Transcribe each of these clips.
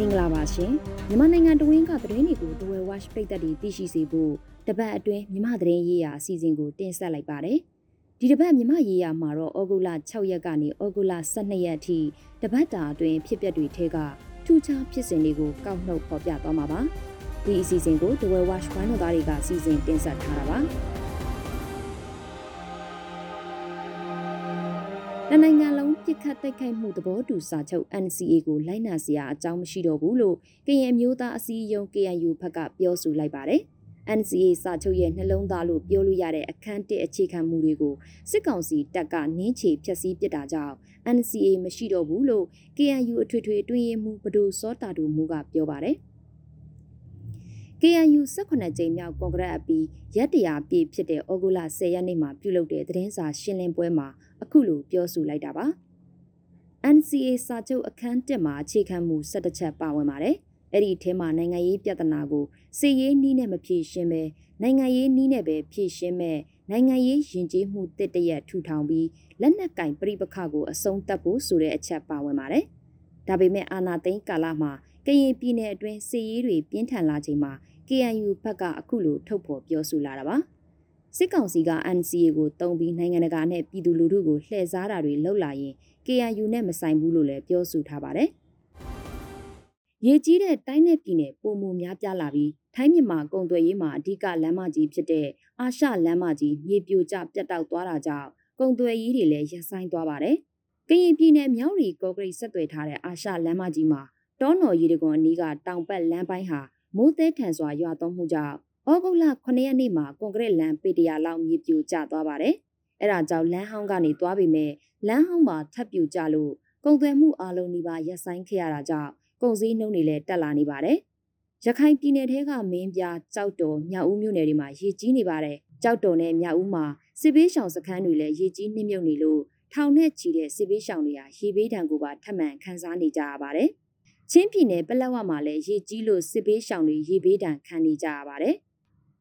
မင်္ဂလာပါရှင်မြန်မာနိုင်ငံတဝင်းကသတင်းတွေကိုဒဝဲ watch ပိတ်သက်တွေသိရှိစေဖို့တပတ်အတွင်းမြမသတင်းရေးရာအစီအစဉ်ကိုတင်ဆက်လိုက်ပါတယ်ဒီတပတ်မြမရေးရာမှာတော့ဩဂုတ်လ6ရက်ကနေဩဂုတ်လ12ရက်အထိတပတ်တာအတွင်းဖြစ်ပျက်တွေထဲကထူးခြားဖြစ်စဉ်တွေကိုကောက်နှုတ်ဖော်ပြသွားမှာပါဒီအစီအစဉ်ကိုဒဝဲ watch ဝိုင်းတော်သားတွေကစီစဉ်တင်ဆက်ထားတာပါ နိုင်ငံလုံးပြစ်ခတ်တိုက်ခိုက်မှုသဘောတူစာချုပ် NCA ကိုလိုက်နာစရာအကြောင်းမရှိတော့ဘူးလို့ကရင်မျိုးသားအစည်းအရုံး KNU ဘက်ကပြောဆိုလိုက်ပါတယ်။ NCA စာချုပ်ရဲ့နှလုံးသားလို့ပြောလို့ရတဲ့အခန်းတစ်အခြေခံမူတွေကိုစစ်ကောင်စီတပ်ကနင်းချေဖျက်ဆီးပစ်တာကြောင့် NCA မရှိတော့ဘူးလို့ KNU အထွေထွေတွင်းရေးမှူးဘဒိုစောတာတူမူကပြောပါတယ်။ KNU 18ကြိမ်မြောက်ကွန်ဂရက်အပြီးရက်တရာပြည့်ဖြစ်တဲ့ဩဂုတ်လ10ရက်နေ့မှာပြုလုပ်တဲ့သတင်းစာရှင်းလင်းပွဲမှာ အခုလိုပြောဆိုလိုက်တာပါ NCA စာချုပ်အခန်း1မှာအခြေခံမူ17ချက်ပါဝင်ပါတယ်အဲ့ဒီထဲမှာနိုင်ငံရေးပြဿနာကိုစီရေးနီးနဲ့မဖြေရှင်းပဲနိုင်ငံရေးနီးနဲ့ပဲဖြေရှင်းမဲ့နိုင်ငံရေးယဉ်ကျေးမှုတစ်တရက်ထူထောင်ပြီးလက်နက်ကင်ပြိပခကိုအဆုံးသတ်ဖို့ဆိုတဲ့အချက်ပါဝင်ပါတယ်ဒါပေမဲ့အာနာသိန်းကာလမှာကရင်ပြည်နယ်အတွင်းစီရေးတွေပြင်းထန်လာချိန်မှာ KNU ဘက်ကအခုလိုထုတ်ဖော်ပြောဆိုလာတာပါ စစ်ကောင်စီက NCA ကိုတုံးပြီးနိုင်ငံတကာနဲ့ပြည်သူလူထုကိုလှည့်စားတာတွေလှုပ်လာရင် KNU နဲ့မဆိုင်ဘူးလို့လည်းပြောဆိုထားပါတယ်။ရေကြီးတဲ့တိုင်းနယ်ပြည်နယ်ပုံမှုများပြားလာပြီးထိုင်းမြန်မာကုန်သွယ်ရေးမှာအဓိကလမ်းမကြီးဖြစ်တဲ့အာရှလမ်းမကြီးမြေပြိုကျပြတ်တောက်သွားတာကြောင့်ကုန်သွယ်ရေးတွေလည်းရပ်ဆိုင်းသွားပါတယ်။ကရင်ပြည်နယ်မြောက်ရီကော့ဂရိတ်ဆက်သွယ်ထားတဲ့အာရှလမ်းမကြီးမှာတောနော်ရီတကွန်အနီးကတောင်ပတ်လမ်းပိုင်းဟာမိုးသည်ထန်စွာရွာသွန်းမှုကြောင့် ဩဂုတ်လ9ရက်နေ့မှာကွန်ကရစ်လမ်းပေတရာလောက်မြေပြိုကျသွားပါတယ်။အဲဒါကြောင့်လမ်းဟောင်းကနေသွားပေမဲ့လမ်းဟောင်းမှာထပ်ပြိုကျလို့ကုန်သွယ်မှုအလုံးနီးပါးရပ်ဆိုင်းခဲ့ရတာကြောင့်ကုန်စည်နှုန်းတွေလည်းတက်လာနေပါတယ်။ရခိုင်ပြည်နယ်ထဲကမင်းပြကြောက်တော်မြောက်ဦးမြို့နယ်တွေမှာရေကြီးနေပါတယ်။ကြောက်တော်နဲ့မြောက်ဦးမှာစစ်ဘေးရှောင်စခန်းတွေလည်းရေကြီးနှိမ့်မြုပ်နေလို့ထောင်နဲ့ချီတဲ့စစ်ဘေးရှောင်တွေဟာရေဘေးဒဏ်ကိုပါထပ်မံခံစားနေကြရပါတယ်။ချင်းပြည်နယ်ပလက်ဝမှာလည်းရေကြီးလို့စစ်ဘေးရှောင်တွေရေဘေးဒဏ်ခံနေကြရပါတယ်။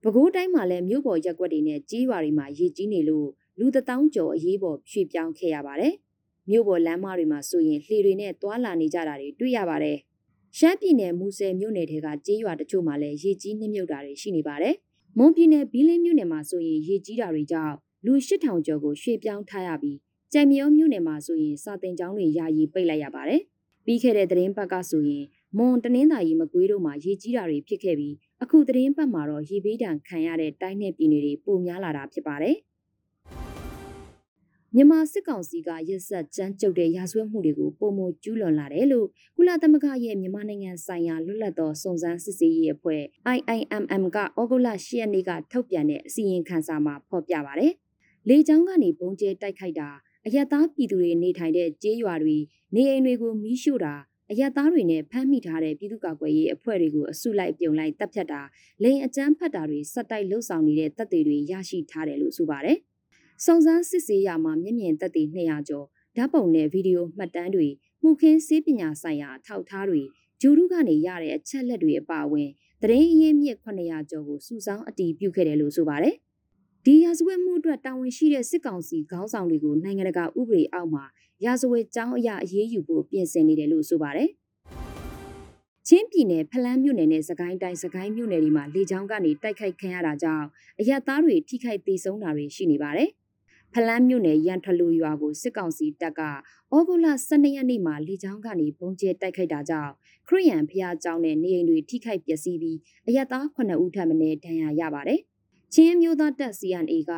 ပဲခူးတိုင်းမှာလည်းမြို့ပေါ်ရက်ွက်တွေနဲ့ကြီးရွာတွေမှာရေကြီးနေလို့လူတထောင်ကျော်အရေးပေါ်ရွှေ့ပြောင်းခဲ့ရပါတယ်။မြို့ပေါ်လမ်းမတွေမှာဆိုရင်လှေတွေနဲ့တွာလာနေကြတာတွေတွေ့ရပါတယ်။ရှမ်းပြည်နယ်မူဆယ်မြို့နယ်ထဲကကြေးရွာတချို့မှာလည်းရေကြီးနှိမ့်မြုပ်တာတွေရှိနေပါတယ်။မွန်ပြည်နယ်ဘီလင်းမြို့နယ်မှာဆိုရင်ရေကြီးတာတွေကြောင့်လူ8000ကျော်ကိုရွှေ့ပြောင်းထားရပြီးကြံမြောမြို့နယ်မှာဆိုရင်စာတင်ကျောင်းတွေယာယီပိတ်လိုက်ရပါတယ်။ပြီးခဲ့တဲ့သတင်းပတ်ကဆိုရင်မွန်တနင်္သာရီမကွေးတို့မှာရေကြီးတာတွေဖြစ်ခဲ့ပြီး အခုသတင်းပတ်မှာတော့ရေဘေးဒဏ်ခံရတဲ့တိုင်းနယ်ပြည်နယ်တွေပိုများလာတာဖြစ်ပါတယ်။မြန်မာစစ်ကောင်စီကရက်ဆက်ကြမ်းကြုတ်တဲ့ရာဇဝတ်မှုတွေကိုပုံမကျူးလွန်လာတယ်လို့ကုလသမဂ္ဂရဲ့မြန်မာနိုင်ငံဆိုင်ရာလွတ်လပ်သောစုံစမ်းစစ်ဆေးရေးအဖွဲ့ IIMM ကဩဂုတ်လ10ရက်နေ့ကထုတ်ပြန်တဲ့အစီရင်ခံစာမှာဖော်ပြပါတယ်။လေကြောင်းကနေပုံကျဲတိုက်ခိုက်တာအယက်သားပြည်သူတွေနေထိုင်တဲ့ကျေးရွာတွေနေအိမ်တွေကိုမီးရှို့တာ အယက်သားတွေနဲ့ဖမ်းမိထားတဲ့ပြည်သူ့ကာကွယ်ရေးအဖွဲ့တွေကိုအစုလိုက်ပြုံလိုက်တပ်ဖြတ်တာလိန်အကြမ်းဖက်တာတွေစက်တိုက်လှုပ်ဆောင်နေတဲ့တပ်တွေတွေရရှိထားတယ်လို့ဆိုပါတယ်။စုံစမ်းစစ်ဆေးရမှာမျက်မြင်သက်သေ200ကျော်ဓာတ်ပုံနဲ့ဗီဒီယိုမှတ်တမ်းတွေမှုခင်းစေးပညာဆိုင်ရာထောက်ထားတွေဂျူရုကနေရတဲ့အချက်လက်တွေအပါအဝင်သတင်းအရင်းမြစ်900ကျော်ကိုစုဆောင်းအတည်ပြုခဲ့တယ်လို့ဆိုပါတယ်။ဒီရာဇဝတ်မှုအတွက်တာဝန်ရှိတဲ့စစ်ကောင်စီခေါင်းဆောင်တွေကိုနိုင်ငံတကာဥပဒေအောက်မှာ ရာဇဝတ်ကြောင်းအရာအရေးယူဖို့ပြင်ဆင်နေတယ်လို့ဆိုပါတယ်။ချင်းပြည်နယ်ဖလန်းမြို့နယ်နဲ့စကိုင်းတိုင်းစကိုင်းမြို့နယ်တွေမှာလေကြောင်းကနေတိုက်ခိုက်ခံရတာကြောင့်အရက်သားတွေထိခိုက်ဒေဆုံးတာတွေရှိနေပါတယ်။ဖလန်းမြို့နယ်ရန်ထလူရွာကိုစစ်ကောင်စီတပ်ကဩဂုတ်လ12ရက်နေ့မှာလေကြောင်းကနေပုံကျဲတိုက်ခိုက်တာကြောင့်ခရီးရန်ဖျားကျောင်းနဲ့နေအိမ်တွေထိခိုက်ပျက်စီးပြီးအရသား9ဦးထပ်မံဒဏ်ရာရပါတယ်။ချင်းမျိုးသားတပ် CNA က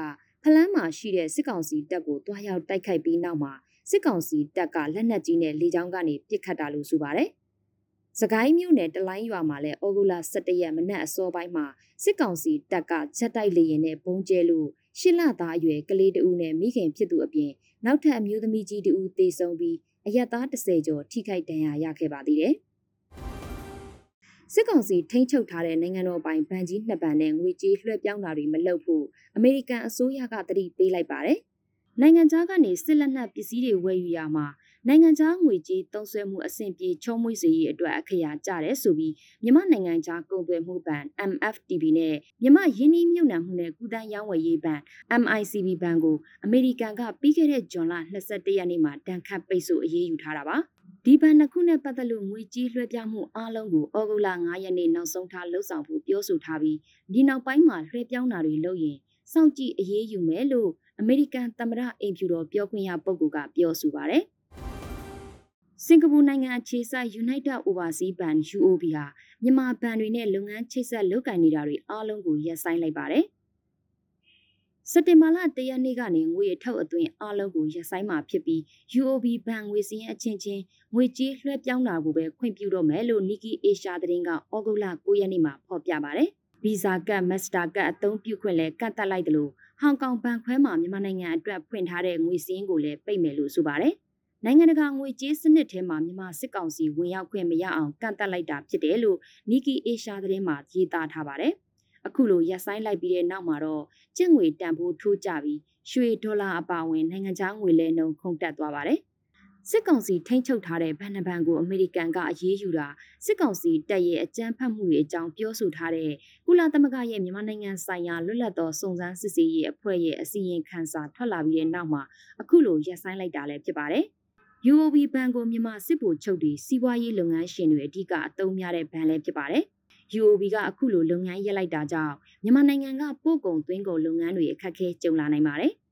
ဖလန်းမှာရှိတဲ့စစ်ကောင်စီတပ်ကိုတွားရောက်တိုက်ခိုက်ပြီးနောက်မှာ စစ်ကောင်စီတပ်ကလက်နက်ကြီးနဲ့လေကြောင်းကနေပစ်ခတ်တာလို့ဆိုပါတယ်။စကိုင်းမြို့နယ်တလိုင်းရွာမှာလည်းဩဂုတ်လ17ရက်မနက်အစောပိုင်းမှာစစ်ကောင်စီတပ်ကချက်တိုက်လေရင်နဲ့ပုံကျဲလို့ရှစ်လသားအရွယ်ကလေးတဦးနဲ့မိခင်ဖြစ်သူအပြင်နောက်ထပ်အမျိုးသမီးကြီးတဦးသေဆုံးပြီးအရက်သား30ကျော်ထိခိုက်ဒဏ်ရာရခဲ့ပါသေးတယ်။စစ်ကောင်စီထိန်းချုပ်ထားတဲ့နိုင်ငံတော်ပိုင်ဗန်ကြီးနှစ်ပန်နဲ့ငွေကြေးလွှဲပြောင်းတာတွေမလုပ်ဖို့အမေရိကန်အစိုးရကတတိပေးလိုက်ပါတယ်။ နိုင်ငံခြားကနေစစ်လက်နက်ပစ္စည်းတွေဝယ်ယူရမှာနိုင်ငံခြားငွေကြေးသုံးစွဲမှုအဆင့်ပြေချုံးမွေးစေရေးအတွက်အခရာကြတယ်ဆိုပြီးမြမနိုင်ငံခြားကုန်သွယ်မှုဘဏ် MFTB နဲ့မြမယင်းနှီးမြှုပ်နှံမှုနဲ့ကုသန်းရောင်းဝယ်ရေးဘဏ် MICB ဘဏ်ကိုအမေရိကန်ကပြီးခဲ့တဲ့ဇွန်လ22ရက်နေ့မှာတန်ခတ်ပိတ်ဆို့အရေးယူထားတာပါဒဒီဘဏ်နှစ်ခုနဲ့ပတ်သက်လို့ငွေကြေးလွှဲပြောင်းမှုအားလုံးကိုဩဂုတ်လ9ရက်နေ့နောက်ဆုံးထားလှုပ်ဆောင်ဖို့ပြောဆိုထားပြီးဒီနောက်ပိုင်းမှာလွှဲပြောင်းတာတွေလုပ်ရင်စောင့်ကြည့်အရေးယူမယ်လို့ အမေရိကန်သမ္မတအိမ်ဖြူတော်ပြောခွင့်ရပုဂ္ဂိုလ်ကပြောဆိုပါတယ်။စင်ကာပူနိုင်ငံအခြေစိုက် United Overseas Bank UOB ဟာမြန်မာဘဏ်တွေနဲ့လုပ်ငန်းချိတ်ဆက်လုပ်ကိုင်နေတာတွေအားလုံးကိုရပ်ဆိုင်းလိုက်ပါတယ်။စက်တင်ဘာလ၁ရက်နေ့ကနေငွေအထောက်အသွင်းအားလုံးကိုရပ်ဆိုင်းမှာဖြစ်ပြီး UOB ဘဏ်ငွေစည်းရင်းအချင်းချင်းငွေကြေးလွှဲပြောင်းတာကိုပဲခွင့်ပြုတော့မယ်လို့ Nikkei Asia သတင်းကဩဂုတ်လ9ရက်နေ့မှာဖော်ပြပါတယ်။ Visa ကတ် Master ကတ်အသုံးပြုခွင့်လည်းကန့်သတ်လိုက်တယ်လို့ဟောင်ကောင်ဘဏ်ခွဲမှာမြန်မာနိုင်ငံအတွက်ဖွင့်ထားတဲ့ငွေစည်းရင်းကိုလည်းပိတ်မယ်လို့ဆိုပါတယ်။နိုင်ငံတကာငွေကြေးစနစ်ထဲမှာမြန်မာစစ်ကောင်စီဝင်ရောက်ခွင့်မရအောင်ကန့်သတ်လိုက်တာဖြစ်တယ်လို့ Nikkei Asia သတင်းမှာရေးသားထားပါတယ်။အခုလိုရပ်ဆိုင်းလိုက်ပြီးတဲ့နောက်မှာတော့ကျပ်ငွေတန်ဖိုးထိုးကျပြီးရွှေဒေါ်လာအပါအဝင်နိုင်ငံခြားငွေလဲနှုန်းခုန်တက်သွားပါတယ်။ စစ်ကောင်စီထိန်းချုပ်ထားတဲ့ဗန်နဘန်ကိုအမေရိကန်ကအရေးယူတာစစ်ကောင်စီတပ်ရဲ့အကြမ်းဖက်မှုတွေအကြောင်းပြောဆိုထားတဲ့ကုလသမဂ္ဂရဲ့မြန်မာနိုင်ငံဆိုင်ရာလွတ်လပ်သောစုံစမ်းစစ်ဆေးရေးအဖွဲ့ရဲ့အစီရင်ခံစာထွက်လာပြီးတဲ့နောက်မှာအခုလိုရပ်ဆိုင်းလိုက်တာလည်းဖြစ်ပါတယ်။ UOB ဘဏ်ကိုမြန်မာစစ်ဗိုလ်ချုပ်တွေစီးပွားရေးလုပ်ငန်းရှင်တွေအဓိကအသုံးများတဲ့ဘဏ်လည်းဖြစ်ပါတယ်။ UOB ကအခုလိုလုပ်ငန်းရပ်လိုက်တာကြောင့်မြန်မာနိုင်ငံကပို့ကုန်သွင်းကုန်လုပ်ငန်းတွေအခက်အခဲကြုံလာနိုင်ပါတယ်။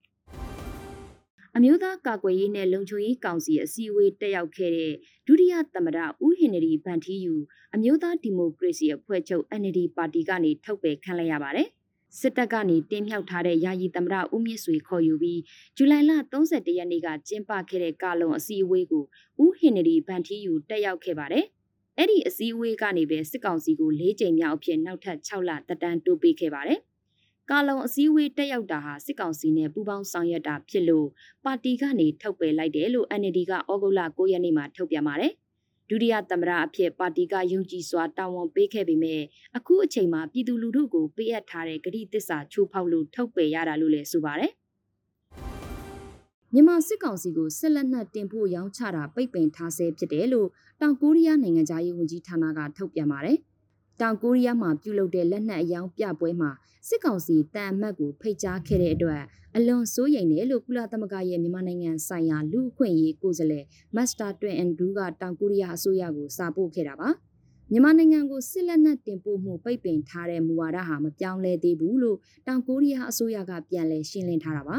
အမျိုးသားကာကွယ်ရေးနဲ့လုံခြုံရေးကောင်စီအစည်းအဝေးတက်ရောက်ခဲ့တဲ့ဒုတိယသမ္မတဦးဟင်နရီဗန်ထီယူအမျိုးသားဒီမိုကရေစီအဖွဲ့ချုပ် NLD ပါတီကနေထုတ်ပယ်ခံလိုက်ရပါတယ်။စစ်တပ်ကနေတင်းမြှောက်ထားတဲ့ယာယီသမ္မတဦးမြင့်ဆွေခေါ်ယူပြီးဇူလိုင်လ31ရက်နေ့ကကျင်းပခဲ့တဲ့ကာလုံအစည်းအဝေးကိုဦးဟင်နရီဗန်ထီယူတက်ရောက်ခဲ့ပါတယ်။အဲ့ဒီအစည်းအဝေးကနေပဲစစ်ကောင်စီကို၄ကြိမ်မြောက်အဖြစ်နောက်ထပ်6လတက်တန်းတိုးပေးခဲ့ပါတယ်။ ကာလုံအစည်းအဝေးတက်ရောက်တာဟာစစ်ကောင်စီနဲ့ပူးပေါင်းဆောင်ရွက်တာဖြစ်လို့ပါတီကနေထုတ်ပယ်လိုက်တယ်လို့ NLD ကဩဂုတ်လ9ရက်နေ့မှာထုတ်ပြန်ပါတယ်။ဒုတိယသမ္မတအဖြစ်ပါတီကယုံကြည်စွာတာဝန်ပေးခဲ့ပေမဲ့အခုအချိန်မှာပြည်သူလူထုကိုပေးအပ်ထားတဲ့ဂတိတစ္ဆာချိုးဖောက်လို့ထုတ်ပယ်ရတာလို့လည်းဆိုပါတယ်။မြန်မာစစ်ကောင်စီကိုစစ်လက်နက်တင်ဖို့ရောင်းချတာပိတ်ပင်ထားဆဲဖြစ်တယ်လို့တောင်ကိုရီးယားနိုင်ငံသားရေးဝန်ကြီးဌာနကထုတ်ပြန်ပါတယ်။ တောင်ကိုရီးယားမှာပြုလုပ်တဲ့လက်နက်အယောင်ပြပွဲမှာစစ်ကောင်စီတန်အမတ်ကိုဖိတ်ကြားခဲ့တဲ့အတွက်အလွန်စိုးရိမ်တယ်လို့ကုလသမဂ္ဂရဲ့မြန်မာနိုင်ငံဆိုင်ရာလူ့အခွင့်အရေးကိုယ်စားလှယ်မတ်စတာတွင်အန်ဒူးကတောင်ကိုရီးယားအစိုးရကိုစာပို့ခဲ့တာပါမြန်မာနိုင်ငံကိုစစ်လက်နက်တင်ပို့မှုပိတ်ပင်ထားတဲ့မူဝါဒဟာမပြောင်းလဲသေးဘူးလို့တောင်ကိုရီးယားအစိုးရကပြန်လည်ရှင်းလင်းထားတာပါ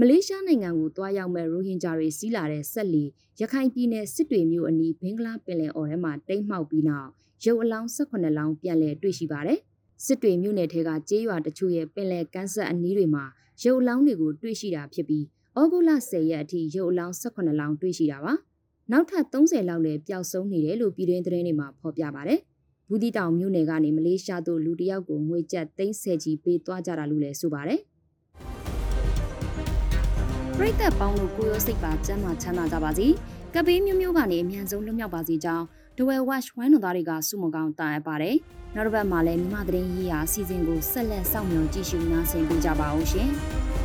မလေးရှားနိုင်ငံကိုတွားရောက်မဲ့ရိုဟင်ဂျာတွေစီးလာတဲ့ဆက်လီရခိုင်ပြည်နယ်စစ်တွေမြို့အနီးဘင်္ဂလားပင်လယ်အော်ထဲမှာတိမ်းမှောက်ပြီးနောက်ရုပ်အလောင်း18လောင်းပြန်လည်တွေ့ရှိပါတယ်။စစ်တွေမြို့နယ်ထဲကကျေးရွာတချို့ရဲ့ပင်လယ်ကမ်းဆက်အနီးတွေမှာရုပ်အလောင်းတွေကိုတွေ့ရှိတာဖြစ်ပြီးဩဂုတ်လ10ရက်အထိရုပ်အလောင်း18လောင်းတွေ့ရှိတာပါ။နောက်ထပ်30လောက်လည်းပျောက်ဆုံးနေတယ်လို့ပြည်တွင်းသတင်းတွေမှာဖော်ပြပါတယ်။ဘူးတီတောင်မြို့နယ်ကနေမလေးရှားသို့လူတယောက်ကိုငွေကျပ်30ကြီးပေးသွားကြတာလို့လည်းဆိုပါတယ်။ ပရိသတ်ပေါင်းလို့ကိုရောစိတ်ပါကျမ်းမာချမ်းသာကြပါစေ။ကပေးမျိုးမျိုးကနေအမြန်ဆုံးလွတ်မြောက်ပါစေကြောင်းဒဝဲဝက်ဝိုင်းတော်သားတွေကစုမကောင်းတာအပ်ပါတယ်။နောက်တစ်ပတ်မှာလည်းမြမသတင်းရေးရာအစီအစဉ်ကိုဆက်လက်စောင့်မျှော်ကြည့်ရှုနားဆင်ပေးကြပါအောင်ရှင်။